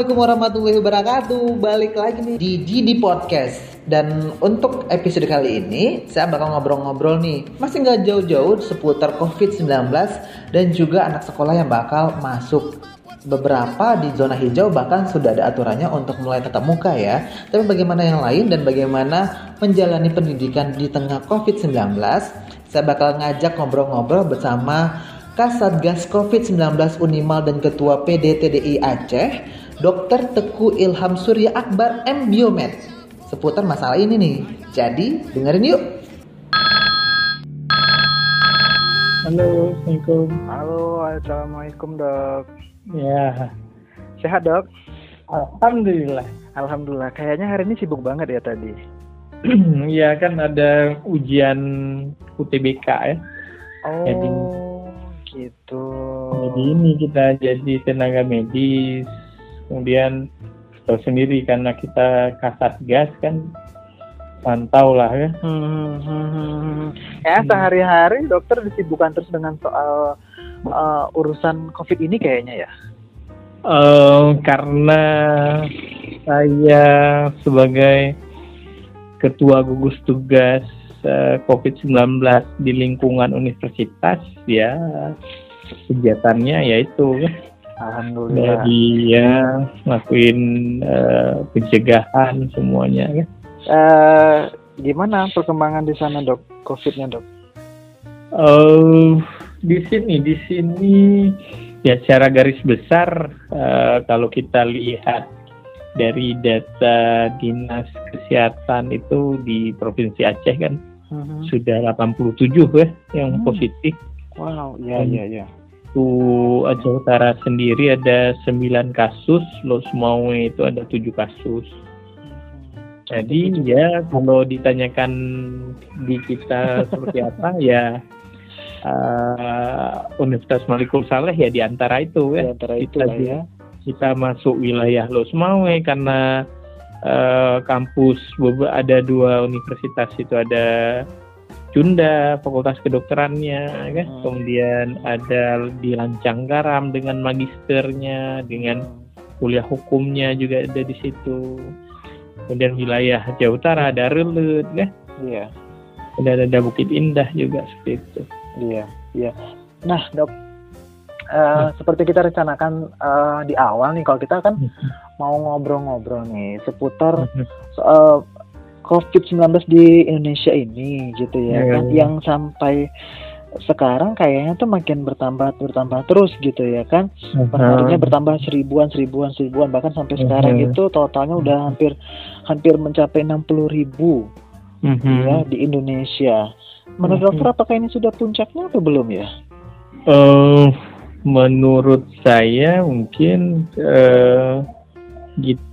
Assalamualaikum warahmatullahi wabarakatuh. Balik lagi nih di Didi Podcast. Dan untuk episode kali ini saya bakal ngobrol-ngobrol nih Masih nggak jauh-jauh seputar COVID-19 Dan juga anak sekolah yang bakal masuk Beberapa di zona hijau bahkan sudah ada aturannya untuk mulai tatap muka ya Tapi bagaimana yang lain dan bagaimana menjalani pendidikan di tengah COVID-19 Saya bakal ngajak ngobrol-ngobrol bersama Kasatgas COVID-19 Unimal dan Ketua PDTDI Aceh Dr. Teku Ilham Surya Akbar M. Biomed seputar masalah ini nih. Jadi dengerin yuk. Halo, Assalamualaikum. Halo, Assalamualaikum dok. Ya, Sehat dok? Alhamdulillah. Alhamdulillah, kayaknya hari ini sibuk banget ya tadi. Iya kan ada ujian UTBK ya. Oh, Jadi- gitu. Jadi ini kita jadi tenaga medis. Kemudian tahu sendiri karena kita kasat gas kan pantau lah ya. Hmm, hmm, hmm, hmm. Ya, sehari-hari dokter disibukkan terus dengan soal uh, urusan COVID ini kayaknya ya. Eh, karena saya sebagai ketua gugus tugas eh, COVID-19 di lingkungan universitas ya kegiatannya yaitu ya, Alhamdulillah. jadi ya ngelakuin eh, pencegahan semuanya ya. Eh, gimana perkembangan di sana dok? COVID-nya dok? Eh, di sini di sini ya secara garis besar eh, kalau kita lihat dari data dinas kesehatan itu di provinsi Aceh kan Hmm. sudah 87 ya yang Hmm. positif. Wow, iya Hmm. iya iya. Aceh Utara sendiri ada 9 kasus, Los Maue itu ada 7 kasus. Jadi ya kalau ditanyakan di kita seperti apa ya eh, Universitas Malikul Saleh ya di antara itu Di ya. antara itu Kita ya. Kita masuk wilayah Los Maue karena eh, kampus ada dua universitas itu ada Cunda Fakultas Kedokterannya kan. Hmm. Kemudian ada di Lancang Garam dengan magisternya, dengan kuliah hukumnya juga ada di situ. Kemudian wilayah Jawa Utara ada Relut, ya. Iya. Kemudian ada Bukit Indah juga seperti itu. Iya, iya. Nah, dok, eh, seperti kita rencanakan eh, di awal nih, kalau kita kan mau ngobrol-ngobrol nih seputar soal COVID-19 di Indonesia ini, gitu ya, Iya, kan, iya. yang sampai sekarang kayaknya tuh makin bertambah bertambah terus gitu ya kan perharinya bertambah seribuan seribuan seribuan bahkan sampai sekarang Mhm. itu totalnya udah hampir hampir mencapai 60 ribu Mhm. ya di Indonesia menurut Mhm. dokter apakah ini sudah puncaknya atau belum ya Eh, menurut saya mungkin eh, di-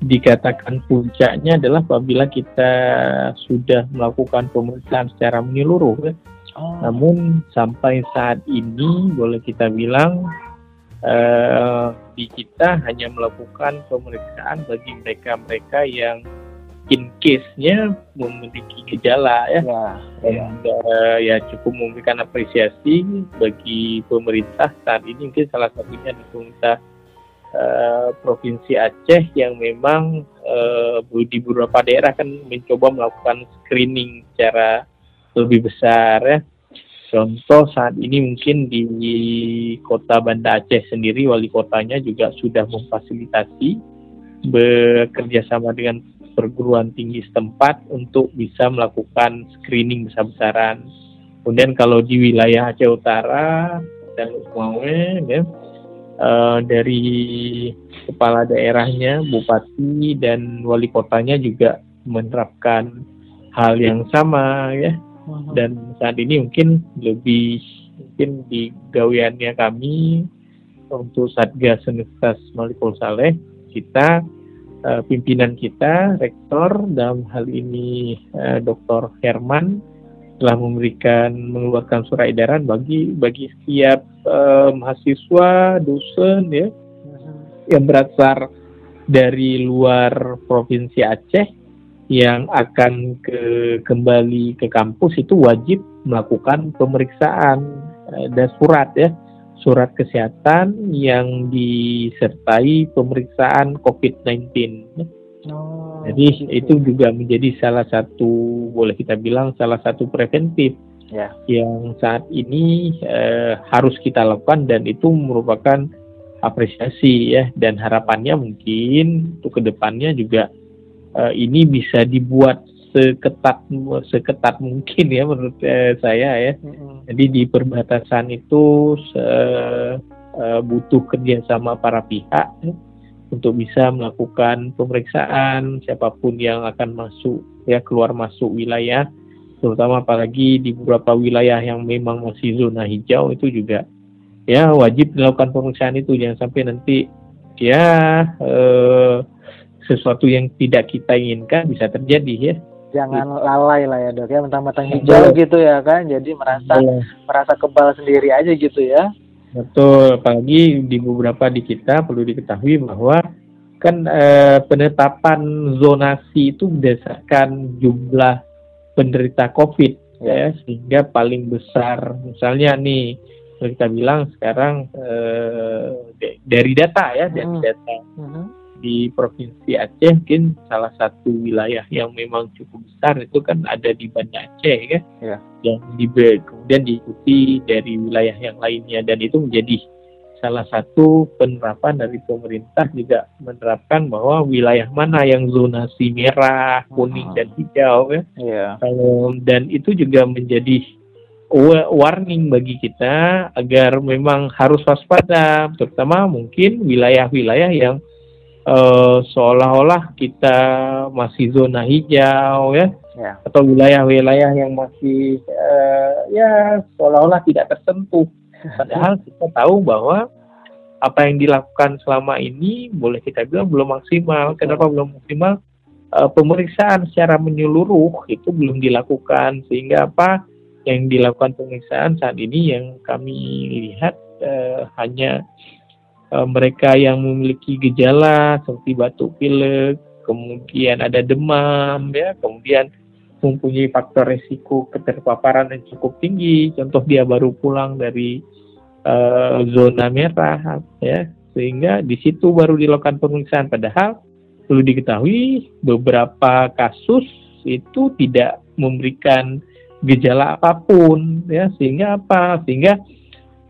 dikatakan puncaknya adalah apabila kita sudah melakukan pemeriksaan secara menyeluruh. ya. Oh, Namun sampai saat ini boleh kita bilang eh, di kita hanya melakukan pemeriksaan bagi mereka-mereka yang in case-nya memiliki gejala ya. ya, ya. Dan eh, ya cukup memberikan apresiasi bagi pemerintah saat ini mungkin salah satunya di pemerintah eh, provinsi Aceh yang memang eh, di beberapa daerah kan mencoba melakukan screening secara lebih besar ya. Contoh saat ini mungkin di kota Banda Aceh sendiri wali kotanya juga sudah memfasilitasi bekerja sama dengan perguruan tinggi setempat untuk bisa melakukan screening besar-besaran. Kemudian kalau di wilayah Aceh Utara dan Maue, ya, eh, dari kepala daerahnya, bupati dan wali kotanya juga menerapkan hal yang sama, ya. Dan saat ini mungkin lebih mungkin di gaweannya kami untuk Satgas Universitas Malikul Saleh kita eh, pimpinan kita rektor dalam hal ini eh, Dr. Herman telah memberikan mengeluarkan surat edaran bagi bagi setiap eh, mahasiswa dosen ya yang berasal dari luar provinsi Aceh yang akan ke kembali ke kampus itu wajib melakukan pemeriksaan uh, dan surat ya surat kesehatan yang disertai pemeriksaan COVID-19. Oh, Jadi gitu. itu juga menjadi salah satu boleh kita bilang salah satu preventif ya. yang saat ini uh, harus kita lakukan dan itu merupakan apresiasi ya dan harapannya mungkin untuk ke depannya juga uh, ini bisa dibuat seketat seketat mungkin ya menurut uh, saya ya. Mm-hmm. Jadi di perbatasan itu uh, uh, butuh kerjasama para pihak ya, untuk bisa melakukan pemeriksaan siapa pun yang akan masuk ya keluar masuk wilayah terutama apalagi di beberapa wilayah yang memang masih zona hijau itu juga ya wajib dilakukan pemeriksaan itu. Jangan sampai nanti ya eh, sesuatu yang tidak kita inginkan bisa terjadi ya. Jangan lalai lah ya dok ya mentang-mentang hijau gitu ya kan jadi merasa ya. merasa kebal sendiri aja gitu ya betul apalagi di beberapa di kita perlu diketahui bahwa kan eh, penetapan zonasi itu berdasarkan jumlah penderita COVID ya. ya sehingga paling besar misalnya nih kita bilang sekarang eh, dari data ya dari hmm. data hmm. Di provinsi Aceh mungkin salah satu wilayah yang memang cukup besar itu kan ada di Banda Aceh kan ya. yang di kemudian diikuti dari wilayah yang lainnya dan itu menjadi salah satu penerapan dari pemerintah juga menerapkan bahwa wilayah mana yang zonasi merah, kuning hmm. dan hijau ya. Yeah. dan itu juga menjadi warning bagi kita agar memang harus waspada, terutama mungkin wilayah-wilayah yang uh, seolah-olah kita masih zona hijau ya, ya. atau wilayah-wilayah yang masih uh, ya seolah-olah tidak tersentuh. Padahal kita tahu bahwa apa yang dilakukan selama ini boleh kita bilang belum maksimal. Kenapa belum maksimal? Uh, pemeriksaan secara menyeluruh itu belum dilakukan sehingga apa? yang dilakukan pemeriksaan saat ini yang kami lihat uh, hanya uh, mereka yang memiliki gejala seperti batuk pilek, kemudian ada demam, ya, kemudian mempunyai faktor resiko keterpaparan yang cukup tinggi. Contoh dia baru pulang dari uh, zona merah, ya, sehingga di situ baru dilakukan pemeriksaan. Padahal perlu diketahui beberapa kasus itu tidak memberikan gejala apa pun ya sehingga apa sehingga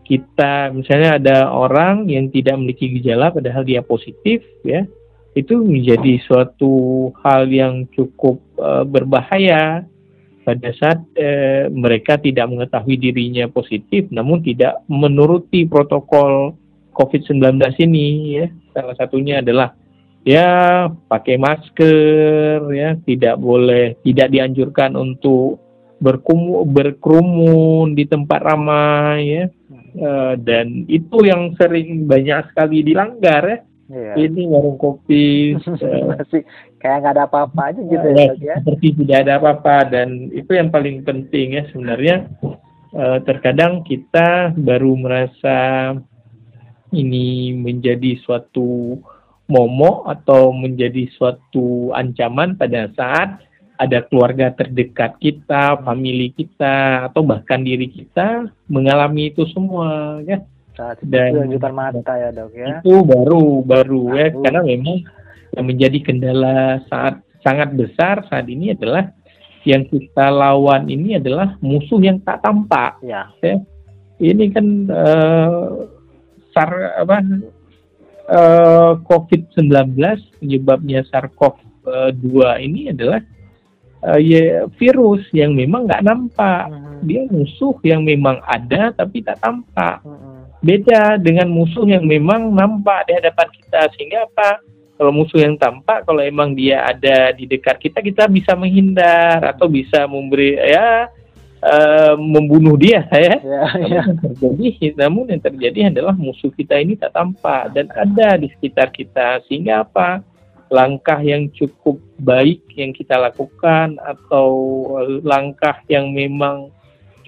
kita misalnya ada orang yang tidak memiliki gejala padahal dia positif ya itu menjadi suatu hal yang cukup uh, berbahaya. Pada saat uh, mereka tidak mengetahui dirinya positif namun tidak menuruti protokol COVID-19 ini ya. Salah satunya adalah ya pakai masker ya tidak boleh tidak dianjurkan untuk berkumu, berkerumun di tempat ramai ya uh, dan itu yang sering banyak sekali dilanggar ya. Iya. ini warung kopi uh, kayak nggak ada apa-apa aja gitu ya, ya? seperti tidak ada apa-apa. Dan itu yang paling penting ya sebenarnya. Uh, terkadang kita baru merasa ini menjadi suatu momok atau menjadi suatu ancaman pada saat ada keluarga terdekat kita, family kita, atau bahkan diri kita mengalami itu semua, ya. Saat Dan lanjutan mata ya dok ya. Itu baru baru ya, karena memang yang menjadi kendala saat sangat besar saat ini adalah yang kita lawan ini adalah musuh yang tak tampak. Ya. ya. Ini kan uh, sar apa uh, COVID-19 penyebabnya SARS-CoV-2 ini adalah uh, ya virus yang memang nggak nampak. Hmm. Dia musuh yang memang ada tapi tak tampak. Hmm. Beda dengan musuh yang memang nampak di hadapan kita. Sehingga apa? Kalau musuh yang tampak, kalau emang dia ada di dekat kita, kita bisa menghindar atau bisa memberi ya uh, membunuh dia ya. ya, ya. Yang terjadi, namun yang terjadi adalah musuh kita ini tak tampak dan ada di sekitar kita. Sehingga apa? Langkah yang cukup baik yang kita lakukan atau langkah yang memang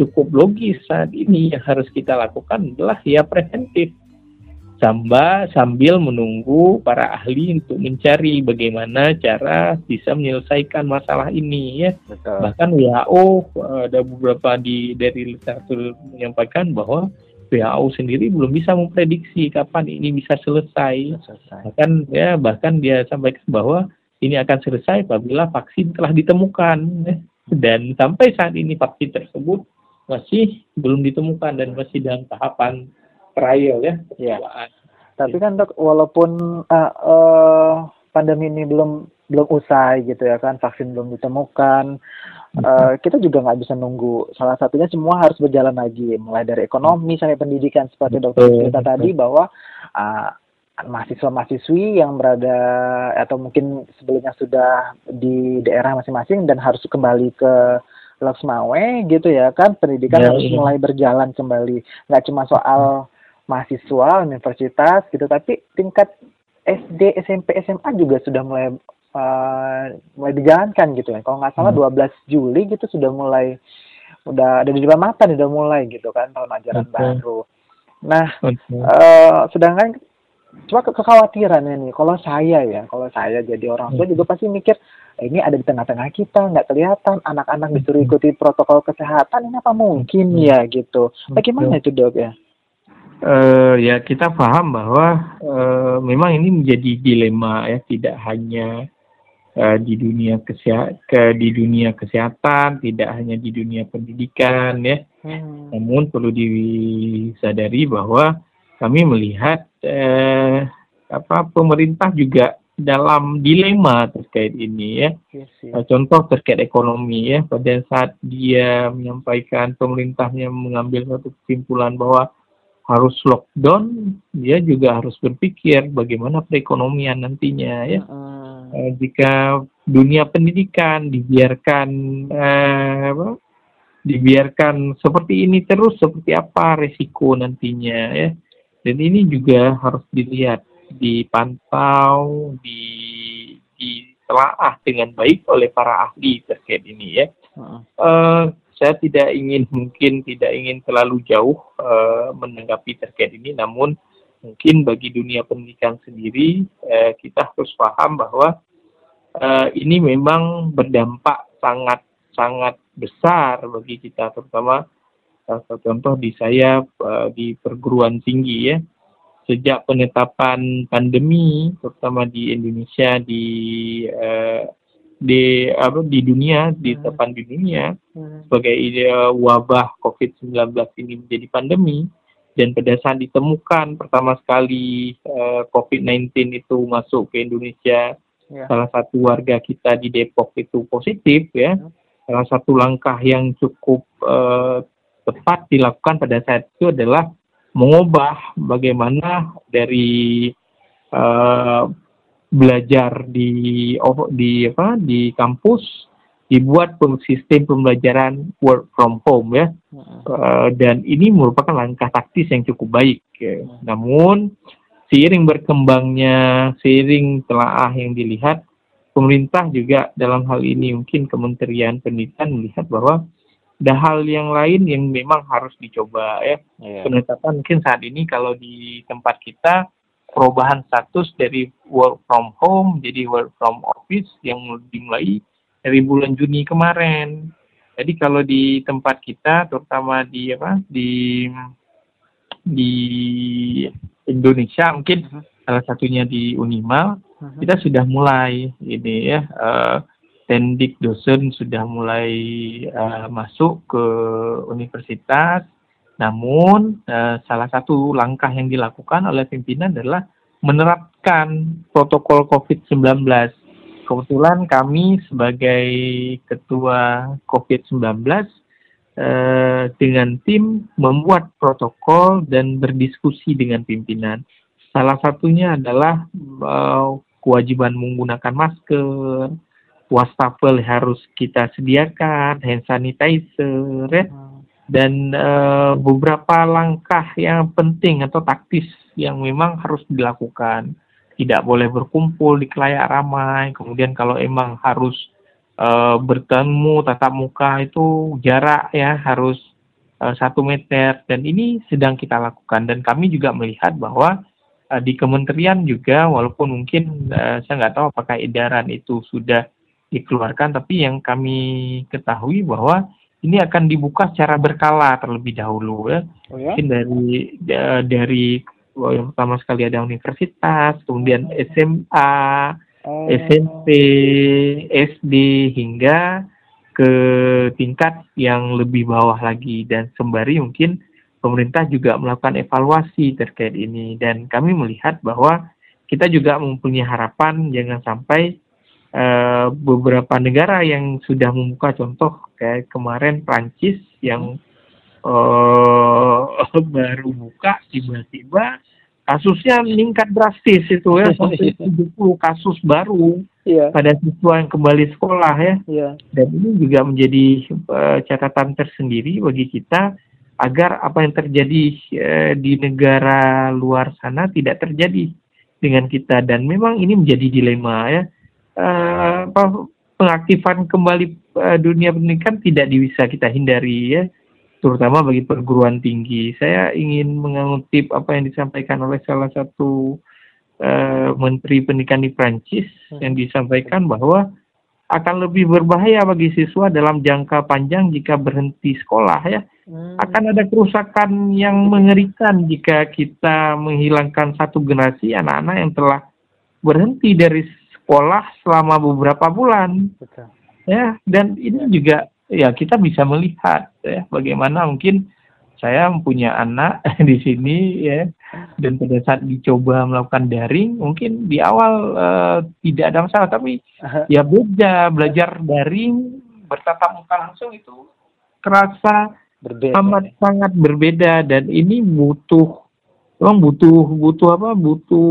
cukup logis saat ini yang harus kita lakukan adalah ya preventif. Samba sambil menunggu para ahli untuk mencari bagaimana cara bisa menyelesaikan masalah ini ya. Betul. Bahkan WHO ada beberapa di dari literatur menyampaikan bahwa WHO sendiri belum bisa memprediksi kapan ini bisa selesai. selesai. Bahkan ya bahkan dia sampaikan bahwa ini akan selesai apabila vaksin telah ditemukan ya. dan sampai saat ini vaksin tersebut masih belum ditemukan dan masih dalam tahapan trial ya. Iya. Tapi kan dok, walaupun uh, uh, pandemi ini belum belum usai gitu ya kan, vaksin belum ditemukan, uh, kita juga nggak bisa nunggu. Salah satunya semua harus berjalan lagi, mulai dari ekonomi sampai pendidikan seperti dokter cerita tadi bahwa uh, mahasiswa-mahasiswi yang berada atau mungkin sebelumnya sudah di daerah masing-masing dan harus kembali ke Laksmawe gitu ya kan pendidikan ya, harus ya. mulai berjalan kembali nggak cuma soal mahasiswa universitas gitu tapi tingkat SD SMP SMA juga sudah mulai uh, mulai dijalankan gitu ya kalau nggak salah hmm. 12 Juli gitu sudah mulai udah ada di depan mata nih udah mulai gitu kan tahun ajaran okay. baru nah okay. uh, eh, sedangkan cuma ke kekhawatirannya nih kalau saya ya kalau saya jadi orang tua hmm. juga pasti mikir eh, ini ada di tengah-tengah kita nggak kelihatan anak-anak disuruh ikuti protokol kesehatan ini apa mungkin ya gitu bagaimana itu dok ya uh, ya kita paham bahwa uh, memang ini menjadi dilema ya tidak hanya uh, di dunia kesehatan ke di dunia kesehatan tidak hanya di dunia pendidikan ya hmm. namun perlu disadari bahwa kami melihat uh, apa pemerintah juga dalam dilema terkait ini ya. Yes, yes. Contoh terkait ekonomi ya pada saat dia menyampaikan pemerintahnya mengambil satu kesimpulan bahwa harus lockdown, dia juga harus berpikir bagaimana perekonomian nantinya ya. Uh. Jika dunia pendidikan dibiarkan eh, apa, dibiarkan seperti ini terus seperti apa resiko nantinya ya. Dan ini juga harus dilihat, dipantau, di ditelaah dengan baik oleh para ahli terkait ini ya. Uh. Uh, saya tidak ingin mungkin tidak ingin terlalu jauh uh, menanggapi terkait ini, namun mungkin bagi dunia pendidikan sendiri uh, kita harus paham bahwa uh, ini memang berdampak sangat sangat besar bagi kita, terutama uh, contoh di saya uh, di perguruan tinggi ya sejak penetapan pandemi terutama di Indonesia di uh, di apa di dunia di hmm. depan dunia hmm. sebagai ide wabah COVID-19 ini menjadi pandemi dan pada saat ditemukan pertama sekali uh, COVID-19 itu masuk ke Indonesia yeah. salah satu warga kita di Depok itu positif ya hmm. salah satu langkah yang cukup uh, tepat dilakukan pada saat itu adalah mengubah bagaimana dari uh, belajar di di apa di kampus dibuat sistem pembelajaran work from home ya uh, dan ini merupakan langkah taktis yang cukup baik ya. namun seiring berkembangnya seiring telaah yang dilihat pemerintah juga dalam hal ini mungkin Kementerian Pendidikan melihat bahwa ada hal yang lain yang memang harus dicoba ya yeah. penetapan mungkin saat ini kalau di tempat kita perubahan status dari work from home jadi work from office yang dimulai dari bulan Juni kemarin. Jadi kalau di tempat kita terutama di apa di di Indonesia mungkin uh-huh. salah satunya di Unimal uh-huh. kita sudah mulai ini ya uh, tendik dosen sudah mulai uh, masuk ke universitas namun eh, salah satu langkah yang dilakukan oleh pimpinan adalah menerapkan protokol COVID-19. Kebetulan kami sebagai ketua COVID-19 eh, dengan tim membuat protokol dan berdiskusi dengan pimpinan. Salah satunya adalah eh, kewajiban menggunakan masker, wastafel harus kita sediakan, hand sanitizer, ya dan uh, beberapa langkah yang penting atau taktis yang memang harus dilakukan. Tidak boleh berkumpul di kelayak ramai. Kemudian kalau emang harus uh, bertemu tatap muka itu jarak ya harus uh, satu meter dan ini sedang kita lakukan dan kami juga melihat bahwa uh, di kementerian juga walaupun mungkin uh, saya nggak tahu apakah edaran itu sudah dikeluarkan tapi yang kami ketahui bahwa ini akan dibuka secara berkala terlebih dahulu ya. Oh ya? Mungkin dari uh, dari yang pertama sekali ada universitas, kemudian SMA, oh. SMP, SD hingga ke tingkat yang lebih bawah lagi. Dan sembari mungkin pemerintah juga melakukan evaluasi terkait ini. Dan kami melihat bahwa kita juga mempunyai harapan jangan sampai uh, beberapa negara yang sudah membuka contoh kayak kemarin Prancis yang uh, baru buka tiba-tiba kasusnya meningkat drastis itu ya sampai 70 kasus baru yeah. pada siswa yang kembali sekolah ya. Yeah. Dan ini juga menjadi uh, catatan tersendiri bagi kita agar apa yang terjadi uh, di negara luar sana tidak terjadi dengan kita dan memang ini menjadi dilema ya. Uh, pengaktifan kembali uh, dunia pendidikan tidak bisa kita hindari ya terutama bagi perguruan tinggi. Saya ingin mengutip apa yang disampaikan oleh salah satu uh, menteri pendidikan di Prancis hmm. yang disampaikan bahwa akan lebih berbahaya bagi siswa dalam jangka panjang jika berhenti sekolah ya. Hmm. Akan ada kerusakan yang mengerikan jika kita menghilangkan satu generasi anak-anak yang telah berhenti dari sekolah selama beberapa bulan. Betul. Ya, dan ini juga ya kita bisa melihat ya bagaimana mungkin saya mempunyai anak di sini ya dan pada saat dicoba melakukan daring mungkin di awal uh, tidak ada masalah tapi ya beda belajar daring bertatap muka langsung itu terasa berbeda. amat sangat berbeda dan ini butuh memang butuh butuh apa butuh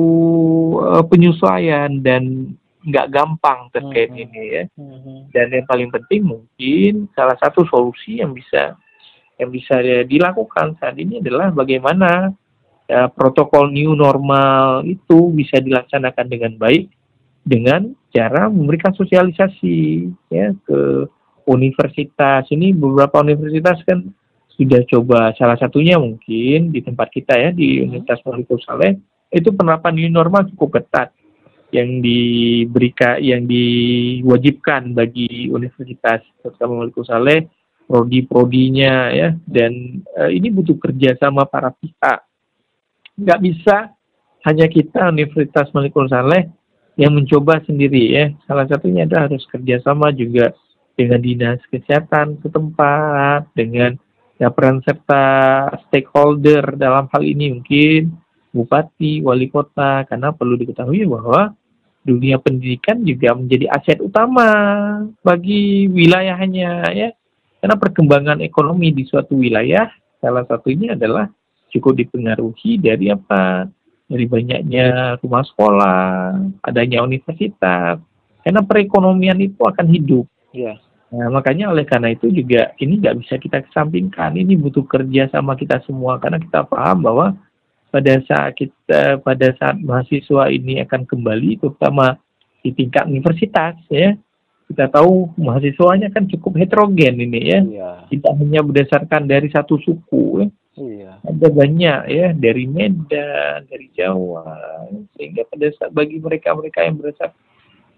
uh, penyesuaian dan nggak gampang terkait hmm. ini ya. Hmm. Dan yang paling penting mungkin salah satu solusi yang bisa yang bisa dilakukan saat ini adalah bagaimana ya, protokol new normal itu bisa dilaksanakan dengan baik dengan cara memberikan sosialisasi ya ke universitas ini beberapa universitas kan sudah coba salah satunya mungkin di tempat kita ya di hmm. Universitas Malikul Saleh itu penerapan new normal cukup ketat yang diberikan yang diwajibkan bagi universitas terutama Malikul Saleh prodi-prodinya ya. Dan uh, ini butuh kerja sama para pihak. Nggak bisa hanya kita Universitas Malikul Saleh yang mencoba sendiri ya. Salah satunya adalah harus kerjasama juga dengan dinas kesehatan setempat dengan ya peran serta stakeholder dalam hal ini mungkin bupati, wali kota, karena perlu diketahui bahwa dunia pendidikan juga menjadi aset utama bagi wilayahnya ya. Karena perkembangan ekonomi di suatu wilayah salah satunya adalah cukup dipengaruhi dari apa? Dari banyaknya rumah sekolah, adanya universitas. Karena perekonomian itu akan hidup. Ya. Nah, makanya oleh karena itu juga ini nggak bisa kita kesampingkan. Ini butuh kerja sama kita semua karena kita paham bahwa pada saat kita pada saat mahasiswa ini akan kembali terutama di tingkat universitas ya kita tahu mahasiswanya kan cukup heterogen ini ya iya. tidak hanya berdasarkan dari satu suku ya. Iya. ada banyak ya dari Medan dari Jawa sehingga pada saat bagi mereka mereka yang berasal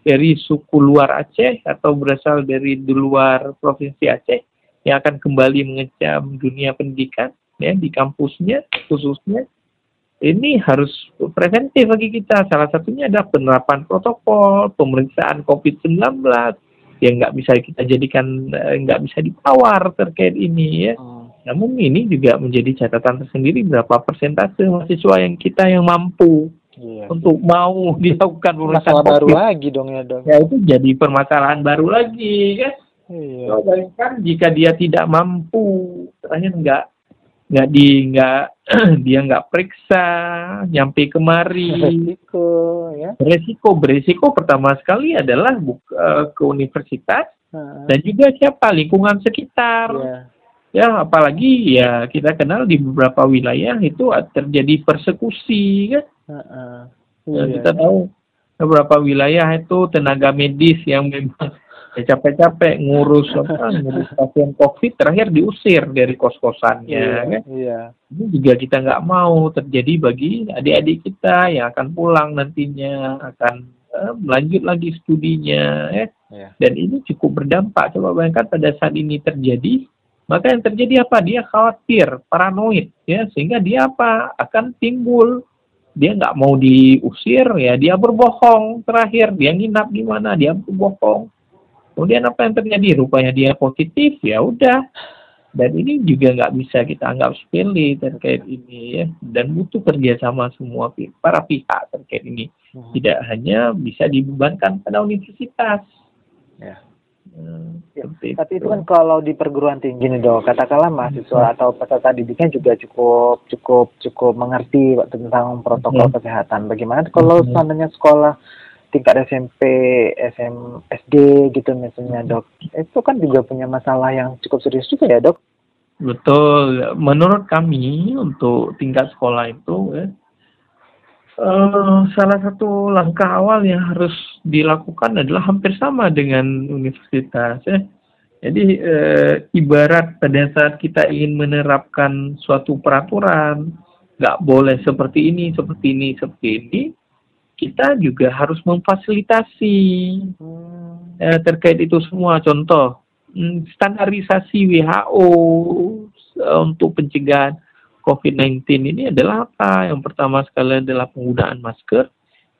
dari suku luar Aceh atau berasal dari di luar provinsi Aceh yang akan kembali mengecam dunia pendidikan ya di kampusnya khususnya ini harus preventif bagi kita. Salah satunya adalah penerapan protokol, pemeriksaan COVID-19 yang nggak bisa kita jadikan eh, nggak bisa ditawar terkait ini ya. Hmm. Namun ini juga menjadi catatan tersendiri berapa persentase mahasiswa yang kita yang mampu iya. untuk mau dilakukan pemeriksaan Masalah baru lagi dong ya dong. Ya itu jadi permasalahan baru lagi kan. Iya. So, bayangkan jika dia tidak mampu, terakhir nggak nggak di nggak dia nggak periksa nyampe kemari resiko ya resiko beresiko pertama sekali adalah buka, uh, ke universitas uh. dan juga siapa lingkungan sekitar yeah. ya apalagi ya kita kenal di beberapa wilayah itu terjadi persekusi kan uh -uh. Ya, kita tahu beberapa wilayah itu tenaga medis yang memang Ya, capek-capek ngurus apa ngurus pasien covid terakhir diusir dari kos-kosannya Iya. kan? Iya. ini juga kita nggak mau terjadi bagi adik-adik kita yang akan pulang nantinya akan eh, melanjut lagi studinya ya. Iya. dan ini cukup berdampak. Coba bayangkan pada saat ini terjadi maka yang terjadi apa? Dia khawatir paranoid ya. Sehingga dia apa? Akan timbul. Dia nggak mau diusir ya. Dia berbohong terakhir. Dia nginap di mana? Dia berbohong kemudian apa yang terjadi rupanya dia positif ya udah dan ini juga nggak bisa kita anggap sepele terkait ini ya dan butuh kerjasama semua pi- para pihak terkait ini Mhm. tidak hanya bisa dibebankan pada universitas Ya. Hmm, Ya, Tapi itu kan kalau di perguruan tinggi nih dok, katakanlah mahasiswa atau peserta didiknya juga cukup cukup cukup mengerti tentang protokol Hmm. kesehatan. Bagaimana kalau Hmm. seandainya sekolah tingkat SMP, SM, SD gitu misalnya dok, itu kan juga punya masalah yang cukup serius juga ya dok. Betul. Menurut kami untuk tingkat sekolah itu ya, eh, salah satu langkah awal yang harus dilakukan adalah hampir sama dengan universitas ya. Jadi eh, ibarat pada saat kita ingin menerapkan suatu peraturan, nggak boleh seperti ini, seperti ini, seperti ini, kita juga harus memfasilitasi eh, terkait itu semua. Contoh, mm, standarisasi WHO eh, untuk pencegahan COVID-19 ini adalah apa? Yang pertama sekali adalah penggunaan masker.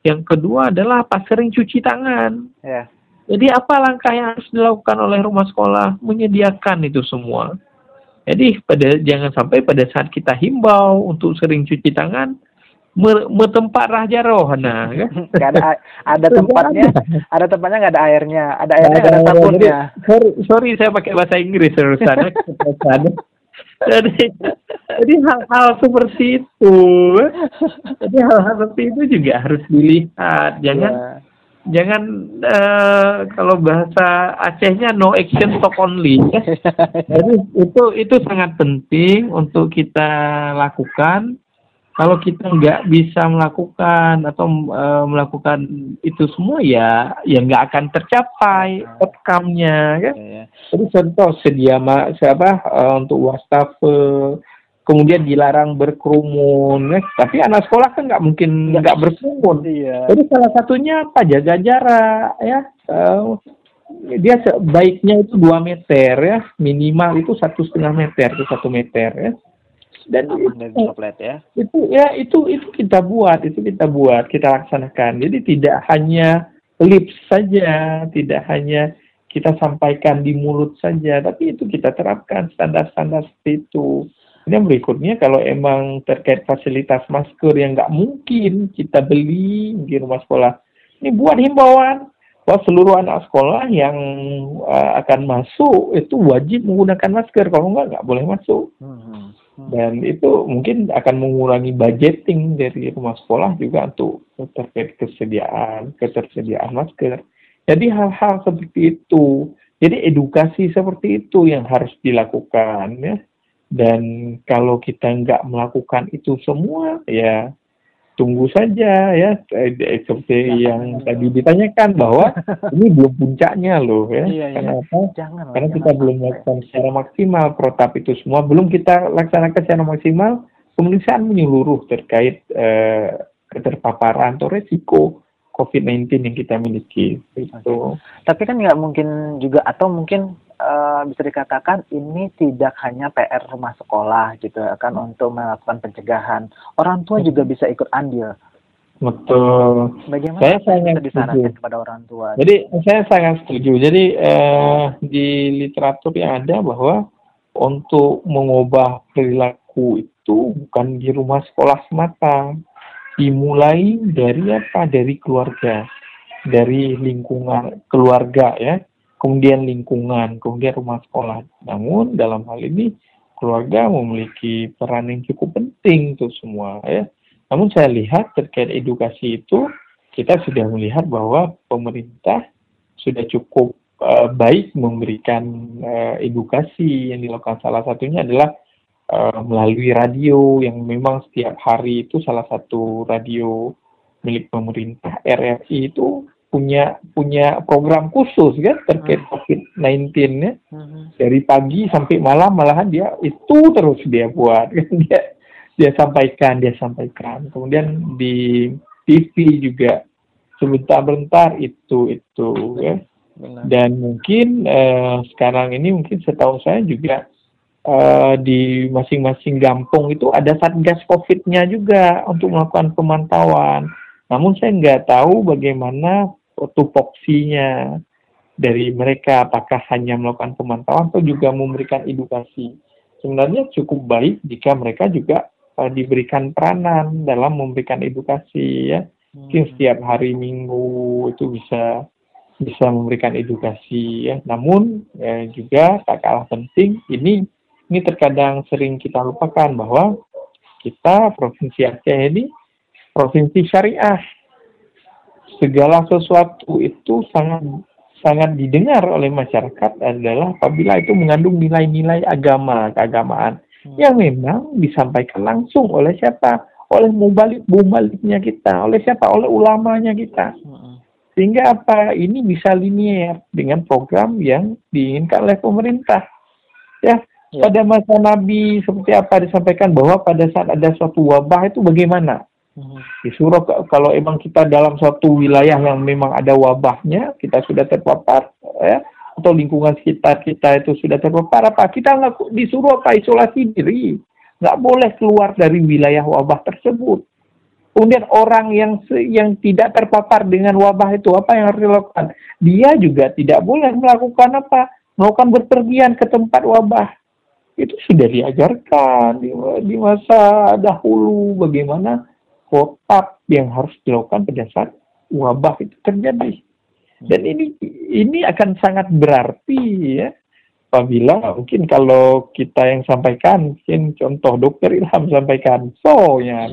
Yang kedua adalah apa? Sering cuci tangan. Ya. Jadi apa langkah yang harus dilakukan oleh rumah sekolah? Menyediakan itu semua. Jadi pada jangan sampai pada saat kita himbau untuk sering cuci tangan, metempat rahjaroh nah kan? Ada ada tempatnya, ada tempatnya nggak ada airnya, ada airnya ada Ada- sabunnya. Sorry, sorry saya pakai bahasa Inggris terusan. jadi jadi hal-hal seperti itu, jadi hal-hal seperti itu juga harus dilihat. Jangan Ya. jangan eh, kalau bahasa Acehnya no action talk only. Jadi itu itu sangat penting untuk kita lakukan. Kalau kita nggak bisa melakukan atau eh, melakukan itu semua ya ya nggak akan tercapai outcome-nya kan. Ya, ya. Jadi contoh sedia ma siapa eh, untuk wastafel kemudian dilarang berkerumun ya. tapi anak sekolah kan nggak mungkin nggak berkerumun Iya. jadi salah satunya apa jaga jarak ya Eh, dia sebaiknya itu dua meter ya minimal itu satu setengah meter itu satu meter ya dan dari droplet ya. itu ya itu itu kita buat itu kita buat kita laksanakan jadi tidak hanya lips saja tidak hanya kita sampaikan di mulut saja tapi itu kita terapkan standar-standar seperti itu Kemudian berikutnya kalau emang terkait fasilitas masker yang nggak mungkin kita beli di rumah sekolah, ini buat himbauan bahwa seluruh anak sekolah yang uh, akan masuk itu wajib menggunakan masker, kalau nggak nggak boleh masuk. Hmm. Dan itu mungkin akan mengurangi budgeting dari rumah sekolah juga untuk terkait kesediaan, ketersediaan masker. Jadi hal-hal seperti itu. Jadi edukasi seperti itu yang harus dilakukan ya. Dan kalau kita nggak melakukan itu semua, ya tunggu saja ya. Eh, eh, Seperti yang tadi ditanyakan bahwa ini belum puncaknya loh ya. Iya, iya. Kenapa? Jangan lah, Karena jangan kita belum melakukan secara maksimal protap itu semua, belum kita laksanakan secara maksimal pemeriksaan menyeluruh terkait eh, keterpaparan atau resiko COVID-19 yang kita miliki. Itu. Tapi kan nggak mungkin juga atau mungkin eh, bisa dikatakan ini tidak hanya PR rumah sekolah gitu kan untuk melakukan pencegahan. Orang tua juga bisa ikut andil. Betul. Bagaimana Saya sangat disarankan setuju. kepada orang tua? Jadi saya sangat setuju. Jadi eh, di literatur yang ada bahwa untuk mengubah perilaku itu bukan di rumah sekolah semata, dimulai dari apa? Dari keluarga, dari lingkungan keluarga ya, kemudian lingkungan, kemudian rumah sekolah. Namun dalam hal ini keluarga memiliki peran yang cukup penting itu semua ya. Namun saya lihat terkait edukasi itu kita sudah melihat bahwa pemerintah sudah cukup eh, baik memberikan eh, edukasi yang dilakukan salah satunya adalah eh, melalui radio yang memang setiap hari itu salah satu radio milik pemerintah RRI itu punya punya program khusus kan terkait Hmm. COVID-19 ya Mhm. dari pagi sampai malam malahan dia itu terus dia buat kan dia dia sampaikan dia sampaikan kemudian di TV juga sebentar-bentar itu itu ya dan mungkin eh, sekarang ini mungkin setahu saya juga eh, di masing-masing gampung itu ada satgas COVID-nya juga untuk melakukan pemantauan. Namun saya nggak tahu bagaimana tupoksinya dari mereka, apakah hanya melakukan pemantauan atau juga memberikan edukasi. Sebenarnya cukup baik jika mereka juga eh, diberikan peranan dalam memberikan edukasi ya. Mungkin setiap hari Minggu itu bisa bisa memberikan edukasi ya. Namun eh, juga tak kalah penting ini ini terkadang sering kita lupakan bahwa kita provinsi Aceh ini provinsi syariah. Segala sesuatu itu sangat sangat didengar oleh masyarakat adalah apabila itu mengandung nilai-nilai agama keagamaan Hmm. yang memang disampaikan langsung oleh siapa? Oleh mubalik mubaliknya kita, oleh siapa? Oleh ulamanya kita. Mhm. Sehingga apa? Ini bisa linier dengan program yang diinginkan oleh pemerintah. Ya, Ya. pada masa Nabi seperti apa disampaikan bahwa pada saat ada suatu wabah itu bagaimana? Mhm. Disuruh kalau emang kita dalam suatu wilayah yang memang ada wabahnya, kita sudah terpapar, ya, atau lingkungan sekitar kita itu sudah terpapar apa? Kita nggak disuruh apa? Isolasi diri, nggak boleh keluar dari wilayah wabah tersebut. Kemudian orang yang yang tidak terpapar dengan wabah itu apa yang harus dilakukan? Dia juga tidak boleh melakukan apa? Melakukan berpergian ke tempat wabah. Itu sudah diajarkan di, di masa dahulu bagaimana protap yang harus dilakukan pada saat wabah itu terjadi. Dan ini ini akan sangat berarti ya apabila mungkin kalau kita yang sampaikan mungkin contoh dokter Ilham sampaikan so ya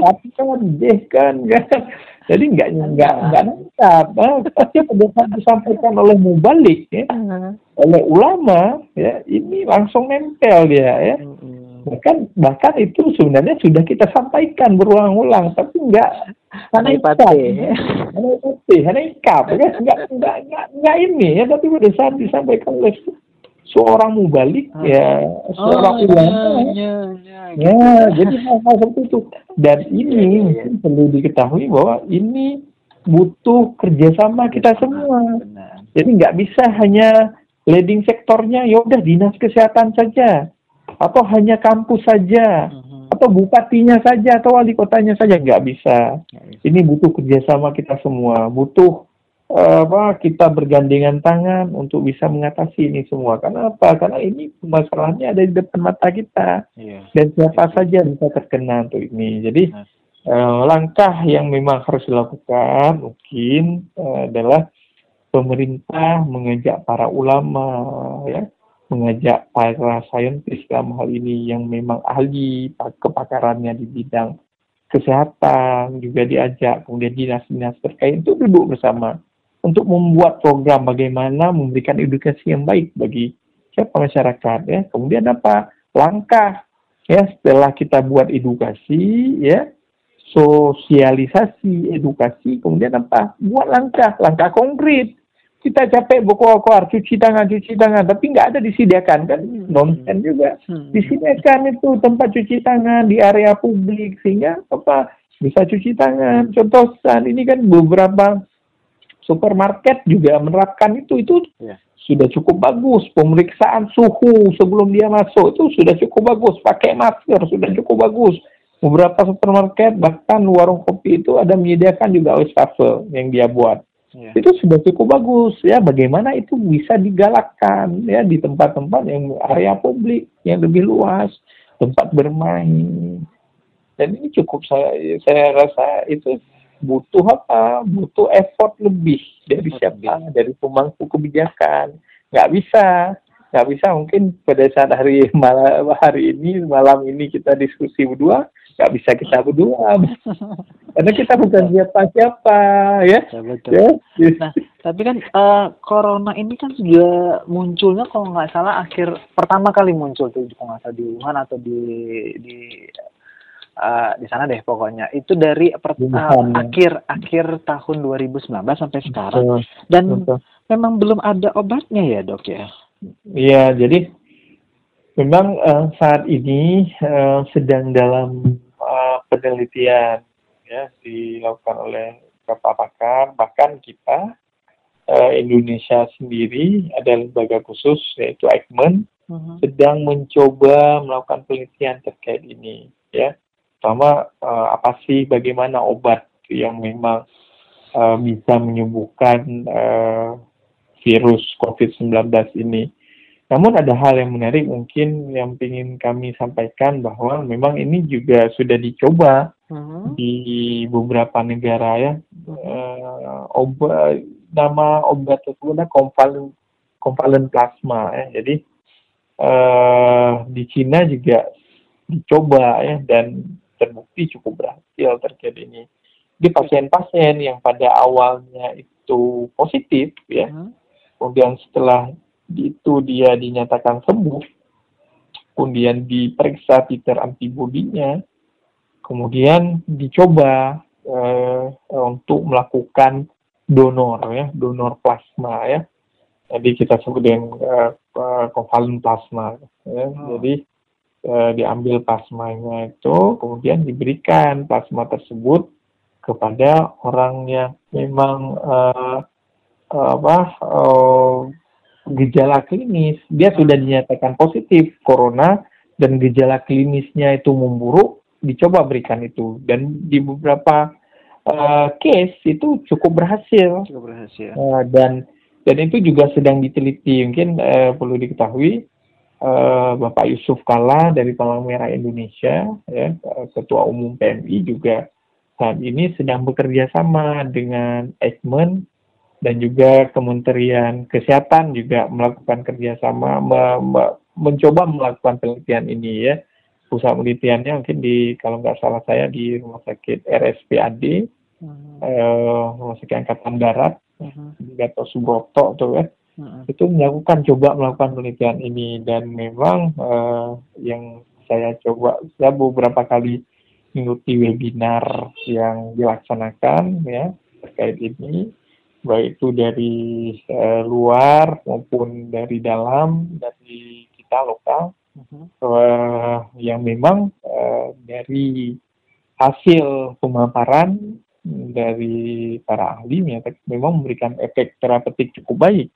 kan kan deh kan kan jadi nggak nggak nggak nangkap nah, tapi pada saat disampaikan oleh mubalik ya oleh ulama ya ini langsung nempel dia ya. Mhm. Bahkan bahkan itu sebenarnya sudah kita sampaikan berulang-ulang tapi enggak karena ikap karena ipate karena ikap ya enggak enggak enggak enggak ini ya tapi pada saat disampaikan oleh seorang mubalik ya seorang Oh, ulama. ya, ya, ya, ya jadi hal-hal seperti itu. Dan ini mungkin perlu diketahui bahwa ini butuh kerjasama kita semua. Benar. jadi nggak bisa hanya leading sektornya ya udah dinas kesehatan saja atau hanya kampus saja Mhm. atau bupatinya saja atau wali kotanya saja nggak bisa. Bisa. Ini butuh kerjasama kita semua, butuh apa kita bergandengan tangan untuk bisa mengatasi ini semua. Karena apa? Karena ini masalahnya ada di depan mata kita Iya. dan siapa saja bisa terkena untuk ini. Jadi eh, langkah yang memang harus dilakukan mungkin eh, adalah pemerintah mengajak para ulama ya mengajak para saintis dalam hal ini yang memang ahli pak- kepakarannya di bidang kesehatan juga diajak kemudian dinas-dinas terkait untuk duduk bersama untuk membuat program bagaimana memberikan edukasi yang baik bagi siapa masyarakat ya. Kemudian apa? Langkah ya setelah kita buat edukasi ya sosialisasi edukasi kemudian apa? Buat langkah langkah konkret kita capek berkoar-koar cuci tangan cuci tangan. Tapi nggak ada disediakan kan? Nonsen juga. Hmm. disediakan itu tempat cuci tangan di area publik sehingga apa bisa cuci tangan. Contoh saat ini kan beberapa supermarket juga menerapkan itu. Itu Ya. sudah cukup bagus. Pemeriksaan suhu sebelum dia masuk itu sudah cukup bagus. Pakai masker sudah cukup bagus. Beberapa supermarket bahkan warung kopi itu ada menyediakan juga wastafel yang dia buat Iya. itu sudah cukup bagus ya. Bagaimana itu bisa digalakkan ya di tempat-tempat yang area publik yang lebih luas tempat bermain. Dan ini cukup saya saya rasa itu butuh apa? Butuh effort lebih dari siapa? Dari pemangku kebijakan. Nggak bisa. Nggak bisa. Mungkin pada saat hari malam hari ini malam ini kita diskusi berdua nggak bisa kita berdua karena kita bukan siapa-siapa ya Ya, betul. ya Nah, tapi kan eh, corona ini kan juga munculnya kalau nggak salah akhir pertama kali muncul tuh kalau nggak salah di Wuhan atau di di uh, di sana deh pokoknya. Itu dari per, uh, akhir akhir tahun 2019 sampai sekarang. Betul. Dan Betul. memang belum ada obatnya ya, Dok ya. Iya, jadi memang uh, saat ini uh, sedang dalam uh, penelitian ya dilakukan oleh beberapa pakar. Bahkan kita uh, Indonesia sendiri ada lembaga khusus yaitu Eijkman uh-huh. sedang mencoba melakukan penelitian terkait ini ya. Pertama uh, apa sih bagaimana obat yang memang uh, bisa menyembuhkan uh, virus COVID-19 ini namun ada hal yang menarik mungkin yang ingin kami sampaikan bahwa memang ini juga sudah dicoba hmm. di beberapa negara ya. Uh, obat nama obat tersebut adalah konvalen konvalen plasma ya. Jadi uh, di Cina juga dicoba ya dan terbukti cukup berhasil terkait ini. Di pasien-pasien yang pada awalnya itu positif ya, hmm. kemudian setelah itu dia dinyatakan sembuh, kemudian diperiksa titer antibodinya, kemudian dicoba uh, untuk melakukan donor ya, donor plasma ya. Jadi kita sebut dengan uh, kovalen plasma. Ya. Oh. Jadi uh, diambil plasmanya itu, kemudian diberikan plasma tersebut kepada orang yang memang uh, apa uh, gejala klinis, dia sudah dinyatakan positif corona dan gejala klinisnya itu memburuk, dicoba berikan itu dan di beberapa uh, case itu cukup berhasil. Cukup berhasil. Uh, dan dan itu juga sedang diteliti. Mungkin uh, perlu diketahui uh, Bapak Yusuf Kala dari Palang Merah Indonesia, ya, Ketua Umum PMI juga saat ini sedang bekerja sama dengan Eijkman dan juga Kementerian Kesehatan juga melakukan kerjasama me, me, mencoba melakukan penelitian ini ya. Pusat penelitiannya mungkin di kalau nggak salah saya di rumah sakit RSPAD hmm. eh, rumah sakit Angkatan Darat di Gatot Subroto tuh ya. Hmm. itu melakukan coba melakukan penelitian ini. Dan memang eh, yang saya coba saya beberapa kali mengikuti webinar yang dilaksanakan ya terkait ini baik itu dari uh, luar maupun dari dalam dari kita lokal uh-huh. uh, yang memang uh, dari hasil pemaparan dari para ahli memang memberikan efek terapeutik cukup baik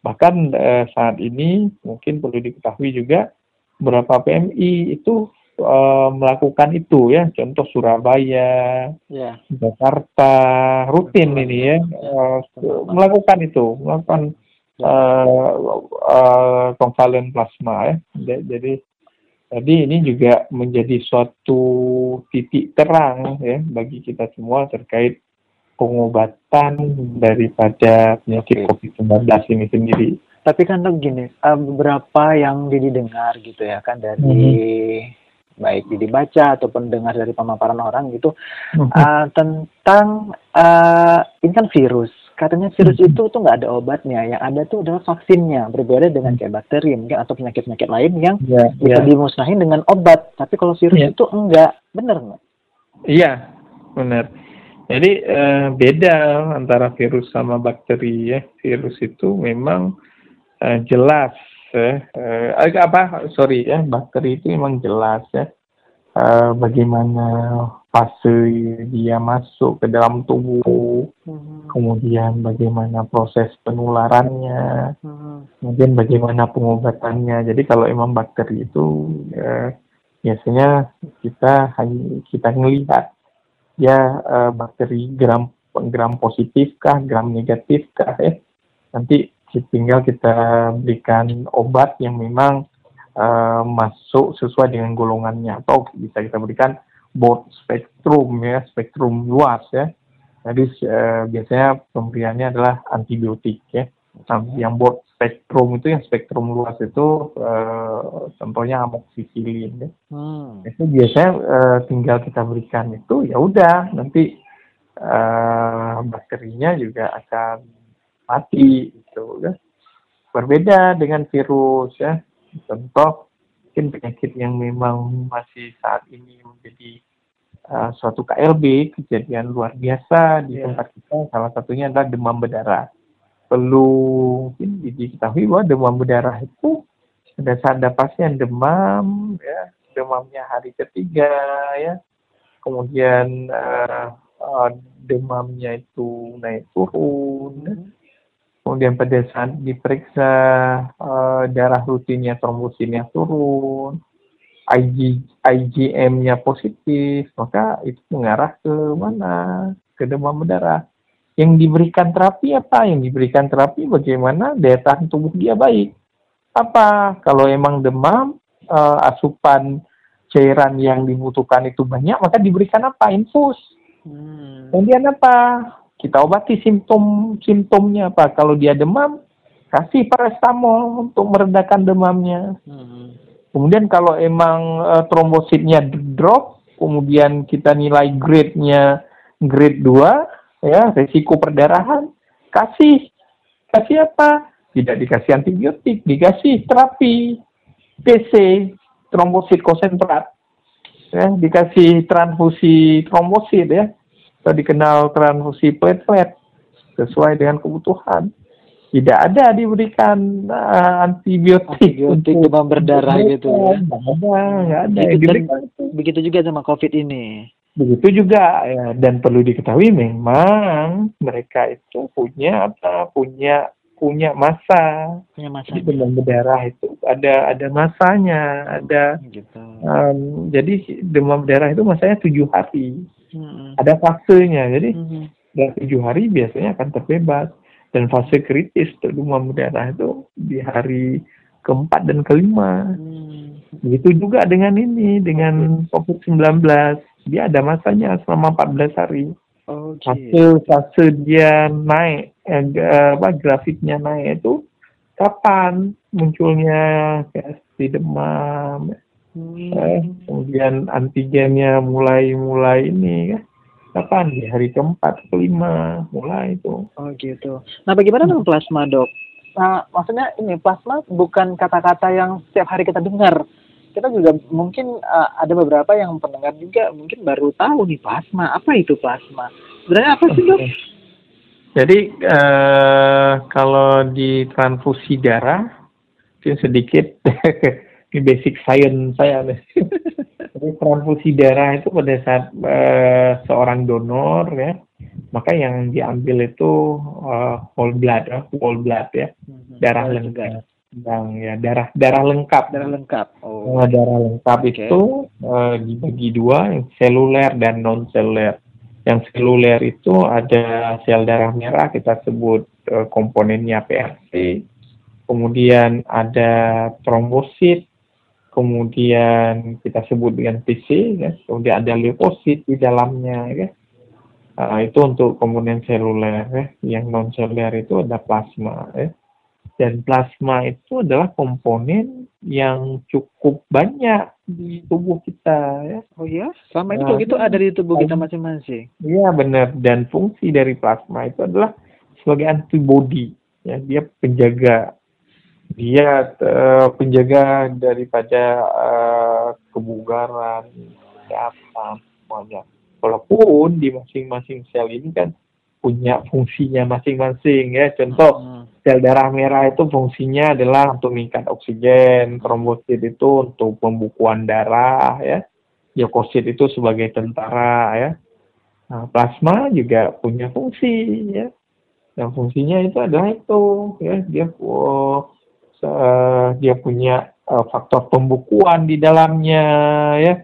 bahkan uh, saat ini mungkin perlu diketahui juga beberapa PMI itu uh, melakukan itu ya. Contoh Surabaya yeah. Jakarta rutin ini ya uh, melakukan itu melakukan uh, uh, konvalen plasma ya. Jadi jadi ini juga menjadi suatu titik terang ya bagi kita semua terkait pengobatan daripada penyakit COVID-19 ini sendiri. Tapi kan gini, beberapa yang didengar gitu ya kan dari hmm baik dibaca ataupun dengar dari pemaparan orang gitu hmm. uh, tentang uh, ini kan virus. Katanya virus hmm. itu tuh nggak ada obatnya. Yang ada tuh adalah vaksinnya. Berbeda dengan kayak bakteri mungkin atau penyakit penyakit lain yang yeah, bisa yeah. dimusnahin dengan obat. Tapi kalau virus yeah. itu enggak. Benar nggak? Iya yeah, benar jadi uh, beda antara virus sama bakteri ya. Virus itu memang uh, jelas eh, apa sorry ya bakteri itu memang jelas ya eh, bagaimana fase dia masuk ke dalam tubuh hmm. kemudian bagaimana proses penularannya hmm. kemudian bagaimana pengobatannya jadi kalau emang bakteri itu eh, biasanya kita hanya kita melihat ya eh, bakteri gram gram positif kah gram negatif kah ya nanti tinggal kita berikan obat yang memang uh, masuk sesuai dengan golongannya atau bisa kita berikan broad spektrum ya spektrum luas ya jadi uh, biasanya pemberiannya adalah antibiotik ya nah, yang broad spektrum itu yang spektrum luas itu uh, contohnya amoxicillin ya. Hmm. itu biasanya uh, tinggal kita berikan itu ya udah nanti uh, bakterinya juga akan mati gitu ya. Berbeda dengan virus ya. Contoh mungkin penyakit yang memang masih saat ini menjadi uh, suatu KLB kejadian luar biasa di Yeah. tempat kita salah satunya adalah demam berdarah perlu mungkin diketahui bahwa demam berdarah itu pada saat ada pasien demam ya demamnya hari ketiga ya kemudian uh, uh, demamnya itu naik turun kemudian pada saat diperiksa uh, darah rutinnya trombosinnya turun IG, IgM-nya positif maka itu mengarah ke mana? Ke demam berdarah. Yang diberikan terapi apa? Yang diberikan terapi bagaimana daya tahan tubuh dia baik? Apa? Kalau emang demam uh, asupan cairan yang dibutuhkan itu banyak maka diberikan apa? Infus. Hmm. kemudian apa kita obati simptom simptomnya apa? Kalau dia demam kasih paracetamol untuk meredakan demamnya. Hmm. kemudian kalau emang uh, trombositnya drop kemudian kita nilai grade-nya grade 2 ya resiko perdarahan kasih. Kasih apa? Tidak dikasih antibiotik dikasih terapi. PC trombosit konsentrat. Ya dikasih transfusi trombosit ya atau dikenal transfusi platelet sesuai dengan kebutuhan tidak ada diberikan uh, antibiotik, Antibiotik demam berdarah gitu ya. ada ada Gitu, yang diberikan itu. Begitu juga sama COVID ini. begitu juga ya dan perlu diketahui memang mereka itu punya apa punya punya masa Punya masa. jadi demam berdarah itu ada ada masanya ada Gitu. um, jadi demam berdarah itu masanya tujuh hari Hmm. ada fasenya. Jadi Hmm. dalam tujuh hari biasanya akan terbebas. Dan fase kritis demam berdarah itu di hari keempat dan kelima. Hmm. begitu juga dengan ini dengan COVID-19 dia ada masanya selama 14 hari. Oh, fase fase dia naik eh, apa grafiknya naik itu kapan munculnya kayak seperti demam Hmm. eh, kemudian antigennya mulai mulai ini kan kapan di hari keempat kelima mulai itu Oh gitu. Nah bagaimana dengan plasma dok? Nah maksudnya ini plasma bukan kata-kata yang setiap hari kita dengar. Kita juga mungkin uh, ada beberapa yang pendengar juga mungkin baru tahu nih plasma. Apa itu plasma? Sebenarnya apa sih dok? Jadi eh, kalau di transfusi darah mungkin sedikit ini basic science saya nih. Jadi transfusi darah itu pada saat eh, seorang donor ya, maka yang diambil itu eh, whole blood, ya, whole blood ya, darah Oh, lengkap, yang ya darah darah lengkap. Darah lengkap. Oh. Nah, darah lengkap Oke. itu eh, dibagi dua, yang seluler dan non seluler. Yang seluler itu ada sel darah merah kita sebut eh, komponennya PRC, kemudian ada trombosit, kemudian kita sebut dengan PC, ya. kemudian ada leukosit di dalamnya, ya. Ah, itu untuk komponen seluler, ya. yang non seluler itu ada plasma, ya. dan plasma itu adalah komponen yang cukup banyak di tubuh kita, ya. Oh ya? Selama ini Nah, gitu ada di tubuh kita masing-masing. Iya benar dan fungsi dari plasma itu adalah sebagai antibody ya dia penjaga dia eh, penjaga daripada eh, kebugaran kesehatan semuanya walaupun di masing-masing sel ini kan punya fungsinya masing-masing ya contoh Hmm. sel darah merah itu fungsinya adalah untuk mengikat oksigen, trombosit itu untuk pembukuan darah ya, leukosit itu sebagai tentara ya. Nah, plasma juga punya fungsi ya. Yang fungsinya itu adalah itu ya, dia oh, se- dia punya eh, faktor pembukuan di dalamnya ya.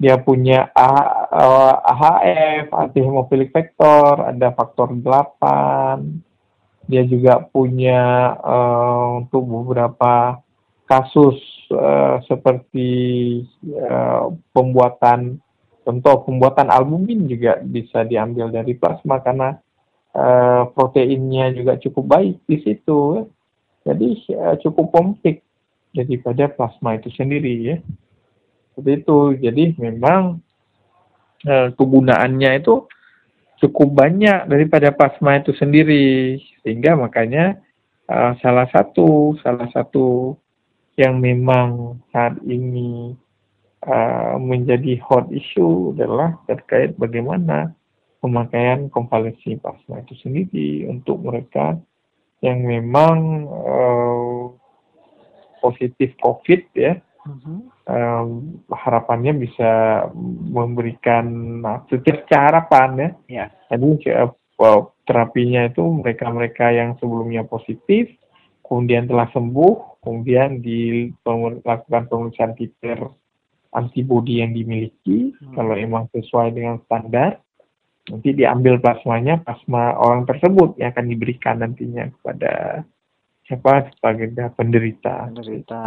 Dia punya A- eh, AHF, anti hemophilic factor, ada faktor 8, dia juga punya eh, untuk beberapa kasus eh, seperti eh, pembuatan contoh pembuatan albumin juga bisa diambil dari plasma karena eh, proteinnya juga cukup baik di situ jadi eh, cukup komplit daripada plasma itu sendiri ya. Seperti itu. Jadi memang eh, kegunaannya itu cukup banyak daripada plasma itu sendiri. Sehingga makanya uh, salah satu salah satu yang memang saat ini menjadi hot issue adalah terkait bagaimana pemakaian konvalensi plasma itu sendiri untuk mereka yang memang uh, positif COVID ya. Uh-huh. Um, harapannya bisa memberikan nah, secerca harapan ya. Yeah. Jadi uh, terapinya itu mereka-mereka yang sebelumnya positif, kemudian telah sembuh, kemudian dilakukan pemeriksaan titer antibodi yang dimiliki, hmm. kalau emang sesuai dengan standar, nanti diambil plasmanya, plasma orang tersebut yang akan diberikan nantinya kepada siapa? Sebagai penderita. Penderita